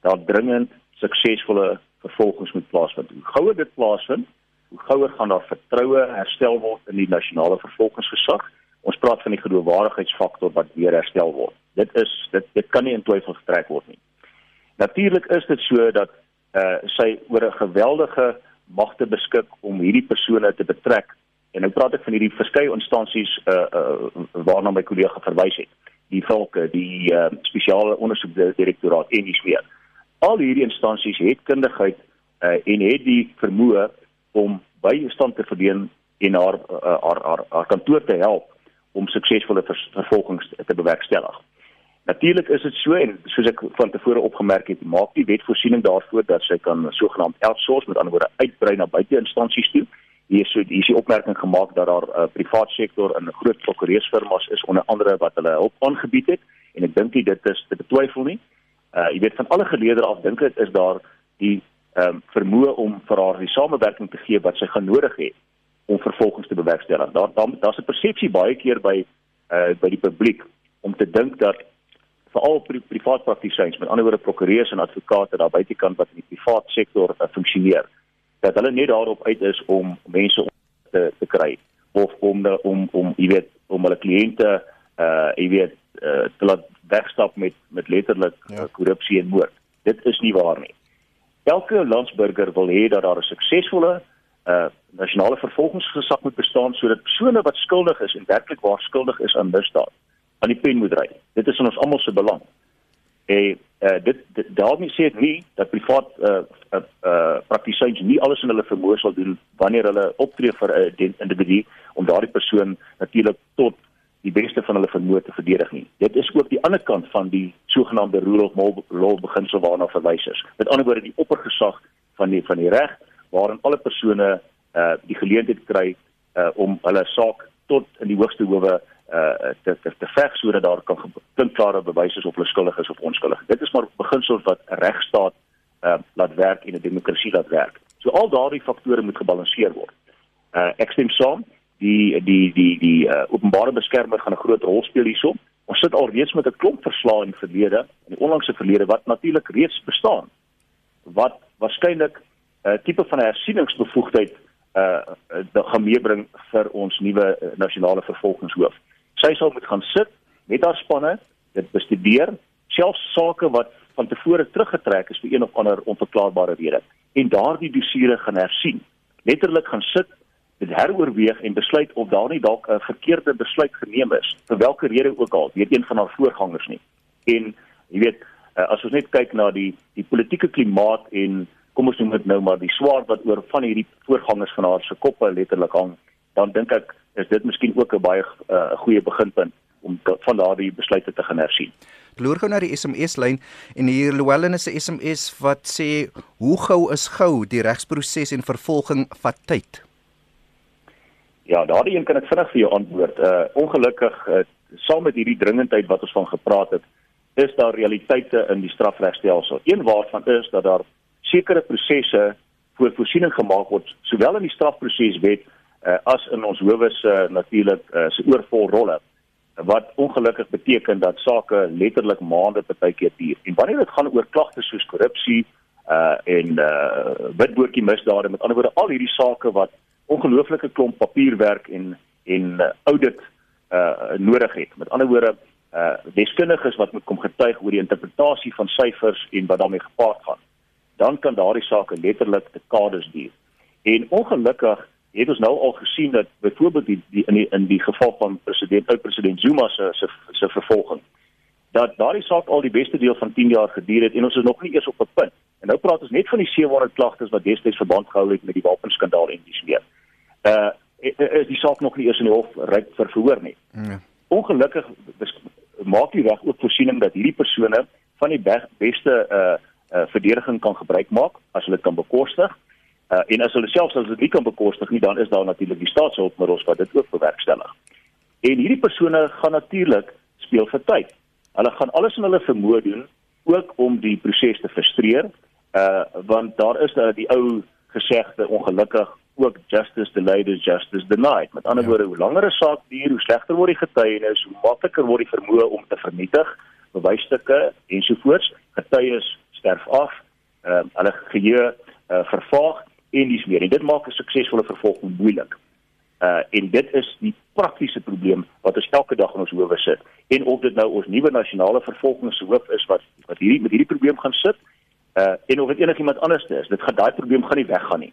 daar dringend suksesvolle vervolgings moet plaasvind. Hoe gouer dit plaasvind, hoe gouer gaan daar vertroue herstel word in die nasionale vervolgingsgesag. Ons praat van die geloofwaardigheidsfaktor wat weer herstel word dit is dit dit kan nie in twyfel getrek word nie. Natuurlik is dit so dat uh sy oor 'n geweldige magte beskik om hierdie persone te betrek en nou praat ek van hierdie verskeie instansies uh uh waarna my kollega verwys het. Die volke, die uh spesiale ondersoekdirektoraat en die sweer. Al hierdie instansies het kundigheid uh en het die vermoë om bystand te verdien en haar uh, haar haar, haar kantoor te help om suksesvolle vervolgings te bewerkstellig. Natuurlik is dit so en soos ek van tevore opgemerk het, maak die wet voorsiening daarvoor dat sy kan sogenaamd outsource met ander woorde uitbrei na buite instansies toe. Hier is so hier is die opmerking gemaak dat daar 'n uh, privaat sektor en groot prokureursfirmas is onder andere wat hulle hulp aangebied het en ek dink dit is te betwyfel nie. Uh jy weet van alle geleerders af dink ek is daar die ehm um, vermoë om vir haar die samewerking te gee wat sy gaan nodig het om vervolgings te bewerkstellig. Daar daar's 'n persepsie baie keer by uh by die publiek om te dink dat veral pri privaat praktisyns, met ander woorde prokureurs en advokate daar buitekant wat in die privaat sektor uh, funksioneer, dat hulle net daarop uit is om mense te te kry of om de, om om jy weet om hulle kliënte uh jy weet uh, te laat wegstap met met letterlik ja. uh, korrupsie en moord. Dit is nie waar nie. Elke landsburger wil hê dat daar 'n suksesvolle uh nasionale vervolgingsgesag moet bestaan sodat persone wat skuldig is en werklik waar skuldig is aan misdaad aan die pen moet ry. Dit is in ons almal se belang. En uh, dit, daarmee sê ek nie dat privaat uh uh, uh praktisyns nie alles in hulle vermoë sal doen wanneer hulle optree vir 'n uh, individu om daardie persoon natuurlik tot die beste van hulle vermoë te verdedig nie. Dit is ook die ander kant van die sogenaamde rule of law beginsel waarna verwys is. Met ander woorde die oppergesag van die van die reg waarin alle persone uh die geleentheid kry uh om hulle saak tot in die hoogste howe uh te te, te veg sodat daar kan klinkklare bewyse is of hulle skuldig is of onskuldig. Dit is maar beginsels wat 'n regstaat uh laat werk en 'n demokrasie laat werk. So al daardie faktore moet gebalanseer word. Uh ek stem saam. Die die die die uh, openbare beskermer gaan 'n groot rol speel hierso. Ons sit al reeds met 'n klomp verslae in die verlede, in die onlangse verlede wat natuurlik reeds bestaan. Wat waarskynlik 'n uh, tipe van hersieningsbevoegdheid uh gaan meebring vir ons nuwe uh, nasionale vervolgingshoof. Sy sal moet gaan sit met haar spanne, dit bestudeer, selfs sake wat van tevore teruggetrek is vir een of ander onverklaarbare rede en daardie dossiere gaan hersien. Letterlik gaan sit dit heroorweeg en besluit of daar nie dalk 'n verkeerde besluit geneem is vir watter rede ook al deur een van haar voorgangers nie. En jy weet, uh, as ons net kyk na die die politieke klimaat en kom ons noem dit nou maar die swaard wat oor van hierdie voorgangers van haar se koppe letterlik hang, dan dink ek is dit miskien ook 'n baie uh, goeie beginpunt om van daardie besluite te gaan hersien. Loer gou na die SMS lyn en hier Llewellyn is 'n SMS wat sê hoe gou is gou die regsproses en vervolging vat tyd. Ja, daardie een kan ek vinnig vir jou antwoord. Uh ongelukkig uh, saam met hierdie dringendheid wat ons van gepraat het, is daar realiteite in die strafregstelsel. Een waarvan is dat daar sekere prosesse voor voorsiening gemaak word, sowel in die strafproseswet uh, as in ons howe se uh, natuurlik uh, se oorvol rolle wat ongelukkig beteken dat sake letterlik maande partykeer duur. En wanneer dit gaan oor klagtes soos korrupsie uh en uh witboortjie misdade, met ander woorde al hierdie sake wat ongelooflike klomp papierwerk en en uh, audit uh nodig het. Met ander woorde, uh deskundiges wat moet kom getuig oor die interpretasie van syfers en wat daarmee gepaard gaan. Dan kan daardie sake letterlik dekades duur. En ongelukkig het ons nou al gesien dat byvoorbeeld die, die in die in die geval van president ou president Zuma se se se vervolging dat daardie saak al die beste deel van 10 jaar geduur het en ons is nog nie eers op 'n punt. En nou praat ons net van die 700 klagtes wat destyds verband gehou het met die wapenskandaal en dis meer uh is die saak nog nie eers in die hof ryk vir verhoor nie. Ja. Ongelukkig maak die reg ook voorsiening dat hierdie persone van die beste uh uh verdediging kan gebruik maak as hulle kan bekostig. Uh en as hulle selfs as hulle nie kan bekostig nie, dan is daar natuurlik die staatshulpmiddels wat dit ook bewerkstellig. En hierdie persone gaan natuurlik speel vir tyd. Hulle gaan alles in hulle vermoë doen ook om die proses te frustreer. Uh want daar is uh, die ou gesegde ongelukkig ook justice delayed is justice denied. Met ander ja. woorde, hoe langer 'n saak duur, hoe slegter word die getuienis, hoe makliker word die vermoë om te vernietig, bewysstukke ensovoorts. Getuies sterf af, ehm uh, hulle geheue uh, vervaag en dis meer. En dit maak 'n suksesvolle vervolging moeilik. Uh en dit is die praktiese probleem wat ons elke dag in ons howe sit. En of dit nou ons nuwe nasionale vervolgingshoof is wat wat hierdie met hierdie probleem gaan sit, uh en of dit enigiemand anders is, dit gaan daai probleem gaan nie weggaan nie.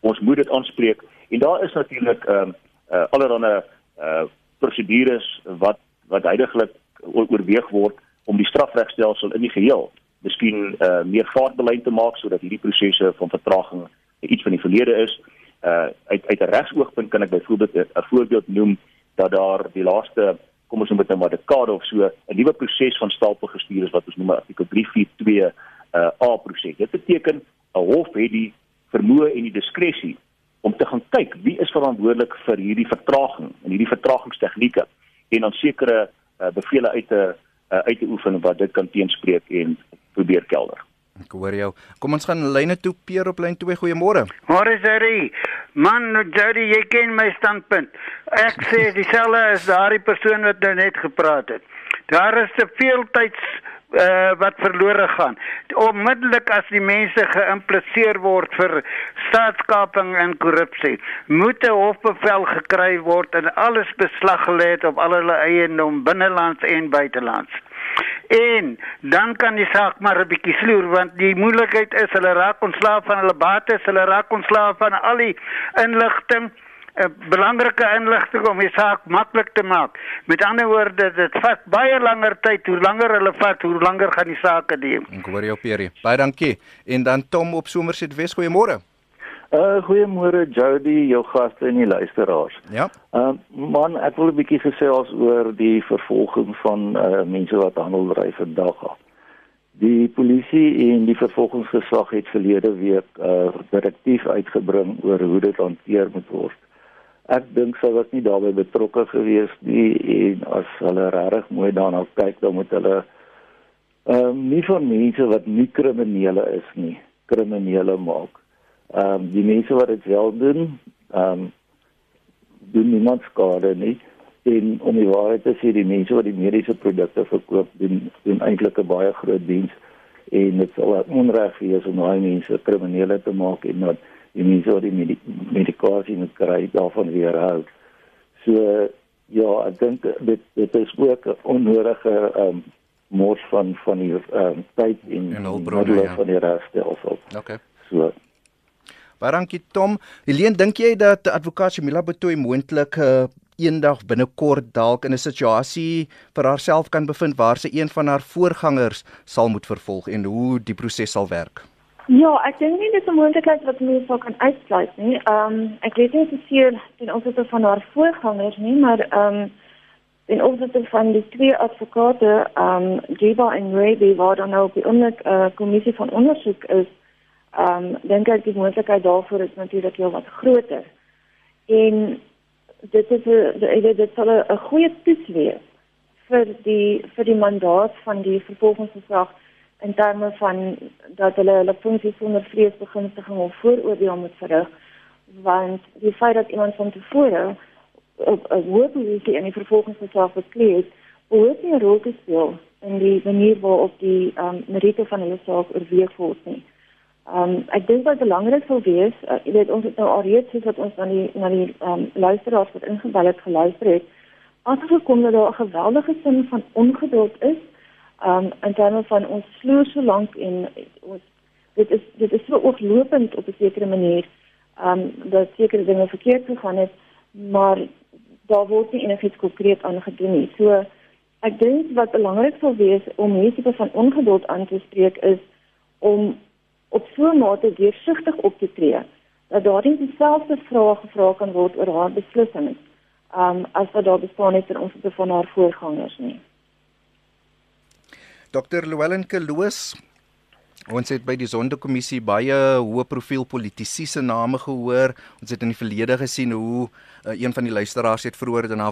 Ons moet dit aanspreek en daar is natuurlik ehm um, uh, allerlei uh prosedures wat wat heidaglik oorweeg word om die strafregstelsel in die geheel miskien uh meer vaartbeleid te maak sodat hierdie prosesse van vertraging iets van die verlede is. Uh uit uit 'n regsoogpunt kan ek byvoorbeeld 'n voorbeeld noem dat daar die laaste kom ons noem dit nou maar dekade of so 'n nuwe proses van stapel gestuur is wat ons noem artikel 342 uh A proses. Dit beteken 'n hof het die vermoë en die diskresie om te gaan kyk wie is verantwoordelik vir hierdie vertraging en hierdie vertragingstegnieke en dan sekere uh, bevele uit te uh, uit te oefen wat dit kan teenspreek en probeer kelder. Ek hoor jou. Kom ons gaan lyne toe Peer op lyn 2. Goeiemôre. Môre Jerry. Man, Jerry, jy ken my standpunt. Ek sê dieselfde as daardie persoon wat nou net gepraat het. Daar is te veel tyds uh, wat verlore gaan. Onmiddellik as die mense geïmpliseer word vir staatskaping en korrupsie, moet 'n hofbevel gekry word en alles beslag gelê op al hulle eiendom binnelands en buitelands. En dan kan die saak maar 'n bietjie sloer want die moeilikheid is hulle raak ontslaaf van hulle bates, hulle raak ontslaaf van al die inligting 'n belangrike inligting om die saak maklik te maak. Met ander woorde, dit vat baie langer tyd. Hoe langer hulle vat, hoe langer gaan die saak duur. Ek hoor jou Pierre. Baie dankie. En dan Tom op Somerset Wes, goeiemôre. Uh goeiemôre Jody, jou gaste en die luisteraars. Ja. Uh man, ek wil 'n bietjie gesê als oor die vervolging van uh mense wat handeldryf vandag. Die polisie en die vervolgingsgesag het verlede week 'n uh, direktief uitgebring oor hoe dit hanteer moet word ek dink sy was nie daarbey betrokke gewees nie en as hulle regtig mooi daarna kyk dan moet hulle ehm um, nie van mense wat nie kriminele is nie kriminele maak. Ehm um, die mense wat dit wel doen ehm um, doen niemand skade nie en om die waarheid te sê die mense wat die mediese produkte verkoop doen doen eintlik 'n baie groot diens en dit sou onreg wees om daai mense kriminele te maak en dat die mense wat die medik medikasie moet kry daarvan weerhou. So ja, ek dink dit dit is ook 'n onnodige ehm um, mors van van die ehm um, tyd en, en hulpbronne ja. van die regstelsel. Okay. So Baie dankie Tom. Helene, dink jy dat advokaat Jamila Betoy moontlik uh, eendag binnekort dalk in 'n situasie vir haarself kan bevind waar sy een van haar voorgangers sal moet vervolg en hoe die proses sal werk? Ja, ek dink nie dit is 'n moontlikheid wat mens sou kan uitsluit nie. Ehm um, ek weet nie presies ten opsigte van haar voorgangers nie, maar ehm um, in opsigte van die twee advokate, ehm um, Jiba en Raby, waar dan nou op die oomblik 'n uh, kommissie van ondersoek is, ehm um, dink ek die moontlikheid daarvoor is natuurlik heel wat groter. En dit is 'n dit sal 'n goeie toets wees vir die vir die mandaat van die vervolgingsgesag in terme van dat hulle hulle funksie sonder vreesbegunstiging of vooroordeel moet verrig want die feit dat iemand van tevore op 'n hoë posisie in die vervolgingsgesag bekleed het, behoort nie 'n rol te speel in die manier waarop die um, meriete van hulle saak oorweeg word nie. Ehm um, ek dink wat belangrik sou wees, uh, jy weet ons het nou al reeds soos wat ons na die na die ehm um, luisteraars wat ingebel het geluister het, aangekom dat daar 'n geweldige sin van ongeduld is. Ehm um, in terme van ons sloer so lank en ons dit is dit is so ooglopend op 'n sekere manier. Ehm um, dat sekere dinge verkeerd gegaan het, maar daar word nie enigiets konkreet aangedoen nie. So ek dink wat belangrik sou wees om hierdie tipe van ongeduld aan te spreek is om op so 'n mate deursigtig op te tree dat daar nie dieselfde vrae gevra kan word oor haar beslissings um, as wat daar bestaan het in ons te van haar voorgangers nie. Dr. Llewellyn Kloos Ons het by die Sonderkommissie baie hoë profiel politici se name gehoor. Ons het in die verlede gesien hoe uh, een van die luisteraars het vroeër daarna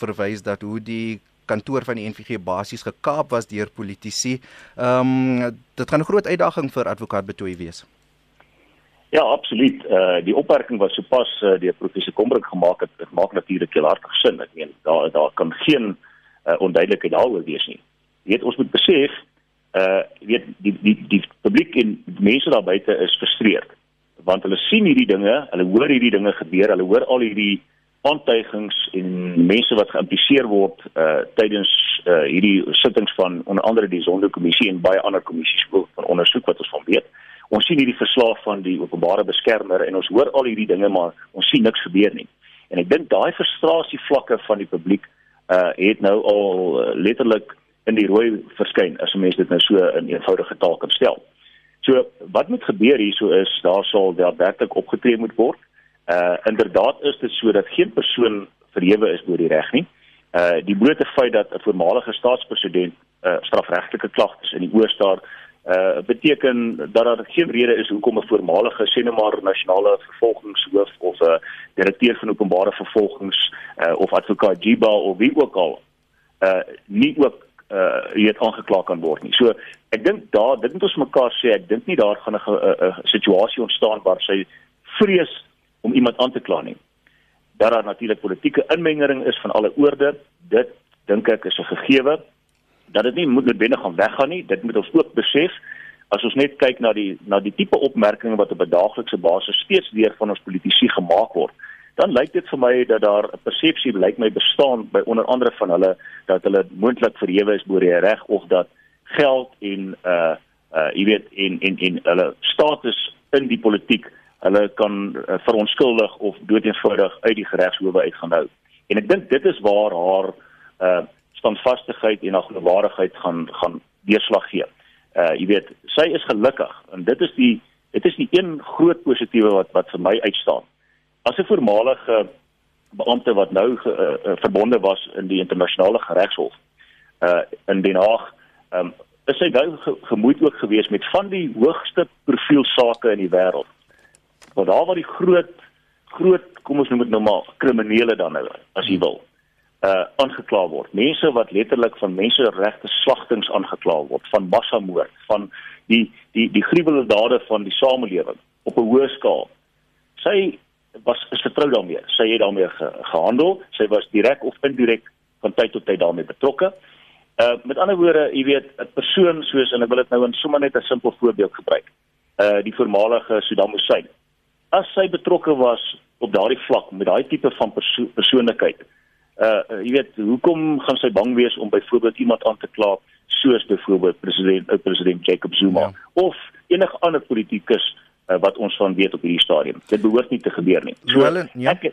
verwys dat hoe die kantoor van die NVG basies gekaap was deur politici. Ehm um, dit gaan 'n groot uitdaging vir advokaat Betoy wees. Ja, absoluut. Uh, die opmerking wat sopas uh, deur professor Kombrink gemaak het, dit maak natuurlik heel hartig sin. Ek meen daar daar kan geen uh, onduidelikheid daaroor wees nie. Jy weet ons moet besef uh, weet die die die publiek en mense daar buite is frustreerd want hulle sien hierdie dinge, hulle hoor hierdie dinge gebeur, hulle hoor al hierdie aantuigings en mense wat geïmpliseer word uh tydens uh hierdie sittings van onder andere die Sonderkommissie en baie ander kommissies van ondersoek wat ons van weet. Ons sien hierdie verslag van die openbare beskermer en ons hoor al hierdie dinge maar ons sien niks gebeur nie. En ek dink daai frustrasie vlakke van die publiek uh het nou al uh, letterlik in die rooi verskyn as mense dit nou so in eenvoudige taal kan stel. So wat moet gebeur hierso is daar sal werklik opgetree moet word Uh inderdaad is dit so dat geen persoon verhewe is deur die reg nie. Uh die blote feit dat 'n voormalige staatspresident uh strafregtelike klagtes in die oor staar uh beteken dat daar geen rede is hoekom 'n voormalige senemaar nasionale vervolgingshoof of 'n uh, direkteur van openbare vervolgings uh of advokaat Jiba of wie ook al uh nie ook uh jy het aangekla kan word nie. So ek dink daar dit moet ons mekaar sê ek dink nie daar gaan 'n situasie ontstaan waar sy vrees om iemand aan te kla nie. Dat daar natuurlik politieke inmenging is van alle oorde, dit dink ek is 'n gegewe dat dit nie moet noodwendig gaan weggaan nie. Dit moet ons ook besef as ons net kyk na die na die tipe opmerkings wat op 'n daaglikse basis steeds deur van ons politici gemaak word. Dan lyk dit vir my dat daar 'n persepsie lyk my bestaan by onder andere van hulle dat hulle moontlik verhewe is bo die reg of dat geld en uh uh jy weet in in in hulle status in die politiek hulle kan uh, verontskuldig of doeteenvoudig uit die regshowe uit gaan hou. En ek dink dit is waar haar uh standvastigheid en haar geloofwaardigheid gaan gaan deurslag gee. Uh jy weet, sy is gelukkig en dit is die dit is die een groot positiewe wat wat vir my uitstaan. As 'n voormalige beampte wat nou ge, uh, verbonde was in die internasionale regshof uh in Den Haag, um, is sy nou ge, gemoed ook gewees met van die hoogste profiel sake in die wêreld Maar daar waar die groot groot kom ons noem dit nou maar kriminele dan nou as jy wil uh aangekla word. Mense wat letterlik van menseregte slagtings aangekla word, van massamoord, van die die die gruwelike dade van die samelewing op 'n hoë skaal. Sy was is vertrou daarmee. Sy het daarmee ge, gehandel. Sy was direk of indirek van tyd tot tyd daarmee betrokke. Uh met ander woorde, jy weet, 'n persoon soos en ek wil dit nou in sommer net 'n simpel voorbeeld gebruik. Uh die voormalige Saddam Hussein. As sy betrokke was op daardie vlak met daai tipe van perso persoonlikheid. Uh jy weet, hoekom gaan sy bang wees om byvoorbeeld iemand aan te kla soos byvoorbeeld president uh, president Jacob Zuma ja. of enige ander politikus uh, wat ons van weet op hierdie stadium. Dit behoort nie te gebeur nie. So well, ja. ek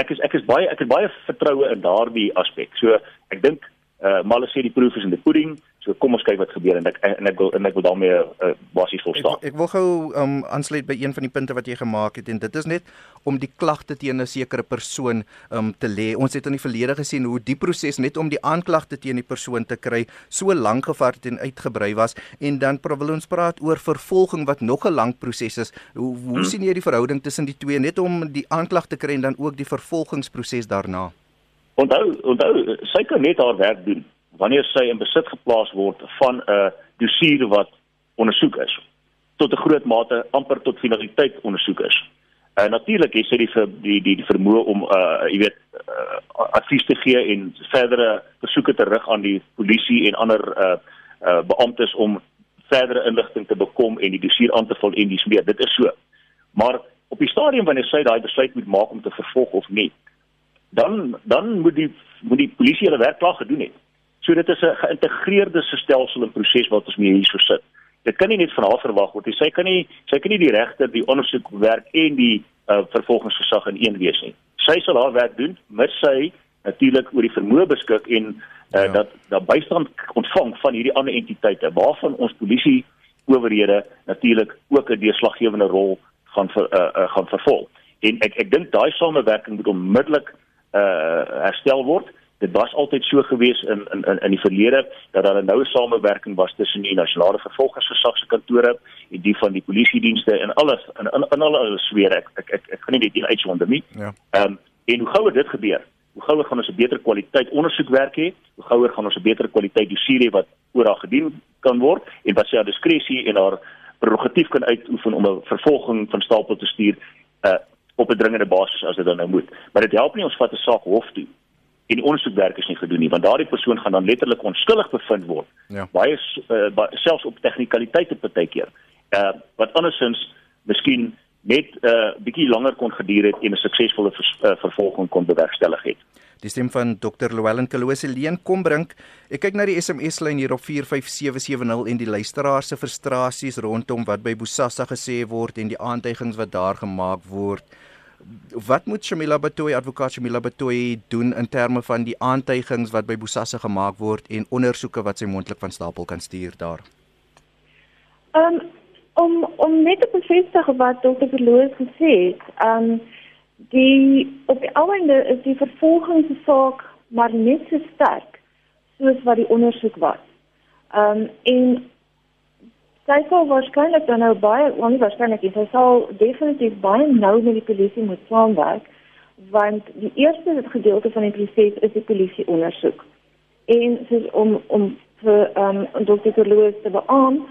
ek is ek is baie ek het baie vertroue in daardie aspek. So ek dink uh maar hulle sê die proef is in die pudding. So kom ons kyk wat gebeur en ek en ek wil en ek wil daarmee uh, basies volstaan. Ek, ek wil gou um aansluit by een van die punte wat jy gemaak het en dit is net om die klagte teen 'n sekere persoon um te lê. Ons het in die verlede gesien hoe die proses net om die aanklagte teen die persoon te kry so lank gevat en uitgebrei was en dan wil ons praat oor vervolging wat nog 'n lang proses is. Hoe hoe hmm. sien jy die verhouding tussen die twee net om die aanklag te kry en dan ook die vervolgingsproses daarna? Onthou, onthou, sy kan net haar werk doen wanneer sy in besit geplaas word van 'n dossier wat ondersoek is tot 'n groot mate amper tot finaliteit ondersoek is. En uh, natuurlik het sy die die die, die vermoë om uh jy weet uh, advies te gee en verdere versoeke te rig aan die polisie en ander uh uh beamptes om verdere inligting te bekom en die dossier aan te vul en dis meer. Dit is so. Maar op die stadium wanneer sy daai besluit moet maak om te vervolg of nie, dan dan moet die moet die polisie hulle werk klaar gedoen het. So dit is 'n geïntegreerde stelsel en proses wat ons mee hierso sit. Dit kan nie net van haar verwag word nie. Sy kan nie sy kan nie die regter, die ondersoekwerk en die uh, vervolgingsgesag in een wees nie. Sy sal haar werk doen, mits sy natuurlik oor die vermoë beskik en uh, ja. dat dat bystand ontvang van hierdie ander entiteite waarvan ons polisie owerhede natuurlik ook 'n deurslaggewende rol gaan ver, uh, uh, gaan vervul. En ek ek dink daai samewerking moet onmiddellik uh herstel word dit was altyd so gewees in in in in die verlede dat daar 'n noue samewerking was tussen die nasionale vervolgingsgesag se kantore en die van die polisie dienste en alles in in, in alle hulle sfere ek ek ek, ek gaan nie dit uitsonder nie. Ja. Ehm um, en hoe gouer dit gebeur, hoe gouer gaan ons 'n beter kwaliteit ondersoekwerk hê, hoe gouer gaan ons 'n beter kwaliteit dossier hê wat oor haar gedien kan word en wat sy haar diskresie en haar prerogatief kan uitoefen om 'n vervolging van stapel te stuur uh op 'n dringende basis as dit dan nou moet. Maar dit help nie ons vat 'n saak hof toe en ondersoekwerk is nie gedoen nie want daardie persoon gaan dan letterlik onskuldig bevind word. Ja. Baie uh, selfs op tegnikaliteite partykeer. Uh wat andersins miskien net 'n uh, bietjie langer kon geduur het en 'n suksesvolle vers, uh, vervolging kon bewerkstellig het. Die stem van Dr. Llewellyn Kalose leen kom bring. Ek kyk na die SMS lyn hier op 45770 en die luisteraars se frustrasies rondom wat by Bosasa gesê word en die aantuigings wat daar gemaak word wat moet Shamila Batoy advokaat Shamila Batoy doen in terme van die aantuigings wat by Bosasa gemaak word en ondersoeke wat sy mondelik van stapel kan stuur daar? Um, om om net te bevestig wat Dr. Verloos gesê het, um die op die einde is die vervolgingssaak maar net so sterk soos wat die ondersoek was. Um en sy sal waarskynlik dan nou baie onwaarskynlik is. Sy sal definitief baie nou met die polisie moet saamwerk want die eerste gedeelte van die proses is die polisie ondersoek. En soos om om vir ehm um, Dr. Louis te beamoen,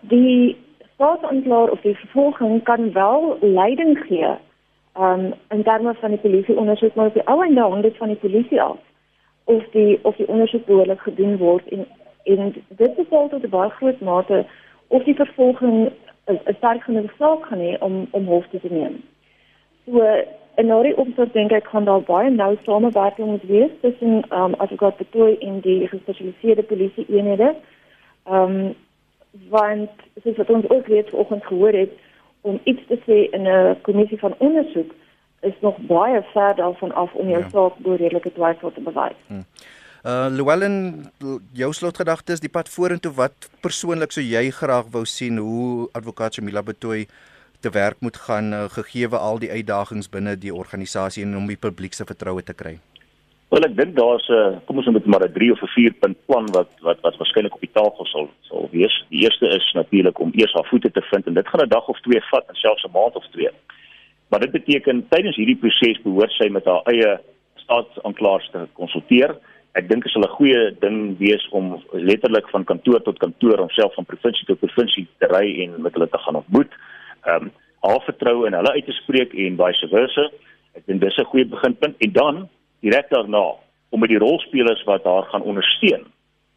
die staatsaanklaer of die vervolging kan wel leiding gee um, in terme van die polisie ondersoek maar op die ou en dan dit van die polisie af of die of die ondersoek behoorlik gedoen word en en dit is altyd 'n baie groot mate of die vervolging 'n sterk genoeg saak gaan hê om om hof te neem. So nou die opsig dink ek kan daar baie nou samewerking moet wees tussen ehm um, advokaat Betoy en die gespesialiseerde polisie eenhede. Ehm um, want soos wat ons ook weet vanoggend gehoor het om iets te sê in 'n kommissie van ondersoek is nog baie ver daarvan af om jou ja. saak deur redelike twyfel te bewys. Hmm. Uh Llewellyn, jou slotgedagtes, die pad vorentoe wat persoonlik sou jy graag wou sien hoe advokaat Jamila Betoy te werk moet gaan uh, gegeewe al die uitdagings binne die organisasie en om die publiek se vertroue te kry. Wel ek dink daar's 'n uh, kom ons moet maar 'n 3 of 'n 4 punt plan wat wat wat waarskynlik op die tafel sal sal wees. Die eerste is natuurlik om eers haar voete te vind en dit gaan 'n dag of twee vat selfs 'n maand of twee. Maar dit beteken tydens hierdie proses behoort sy met haar eie staatsaanklaers te konsulteer ek dink is 'n goeie ding wees om letterlik van kantoor tot kantoor homself van provinsie tot provinsie te ry en met hulle te gaan ontmoet. Ehm um, haar vertroue in hulle uit te spreek en vice versa. Ek dink dis 'n goeie beginpunt en dan direk daarna om met die rolspelers wat haar gaan ondersteun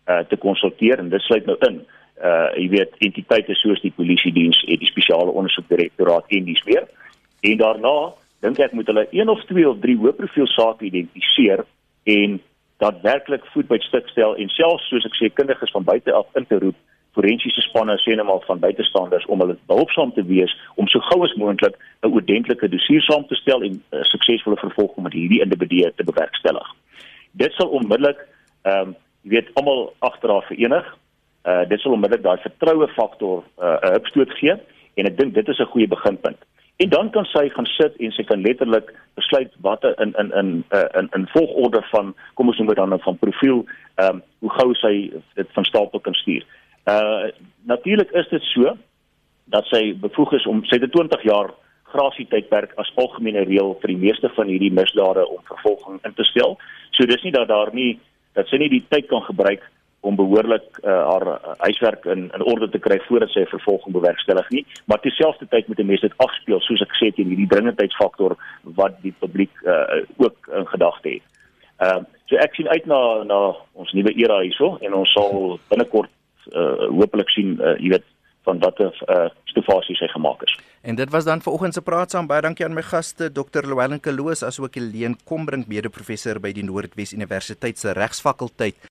uh te konsulteer en dit sluit nou in uh jy weet entiteite soos die polisie diens en die spesiale ondersoekdirektoraat en dis meer. En daarna dink ek moet hulle een of twee of drie hoë profiel sake identifiseer en daadwerklik voet by stuk stel en selfs soos ek sê kundiges van buite af in te roep forensiese spanne sê net maar van buitestanders om hulle behulpsaam te wees om so gou as moontlik 'n oordentlike dossier saam te stel en 'n uh, suksesvolle vervolging met hierdie individue te bewerkstellig. Dit sal onmiddellik ehm um, jy weet almal agter haar verenig. Uh dit sal onmiddellik daai vertroue faktor 'n uh, opstoot gee en ek dink dit is 'n goeie beginpunt. En dan kan sy gaan sit en sy kan letterlik besluit watter in in in uh, in in volgorde van kom ons noem dit dan nou van profiel ehm um, hoe gou sy dit van stapel kan stuur. Uh natuurlik is dit so dat sy bevoeg is om sy het 20 jaar grasie tydperk as algemene reël vir die meeste van hierdie misdade om vervolging in te stel. So dis nie dat daar nie dat sy nie die tyd kan gebruik om behoorlik uh, haar uh, huiswerk in in orde te kry voordat sy vervolging bewerkstellig nie, maar terselfdertyd moet 'n mens dit afspeel soos ek sê teen hierdie dringendheidsfaktor wat die publiek uh, ook in gedagte het. Ehm uh, so ek sien uit na na ons nuwe era hierso en ons sal binnekort uh, hopelik sien uh, jy weet van watter uh, stofasies hy gemaak is. En dit was dan vanoggend se praat saam baie dankie aan my gaste Dr. Llewellyn Kloos asook Helene Kombrink mede professor by die Noordwes Universiteit se regsfakulteit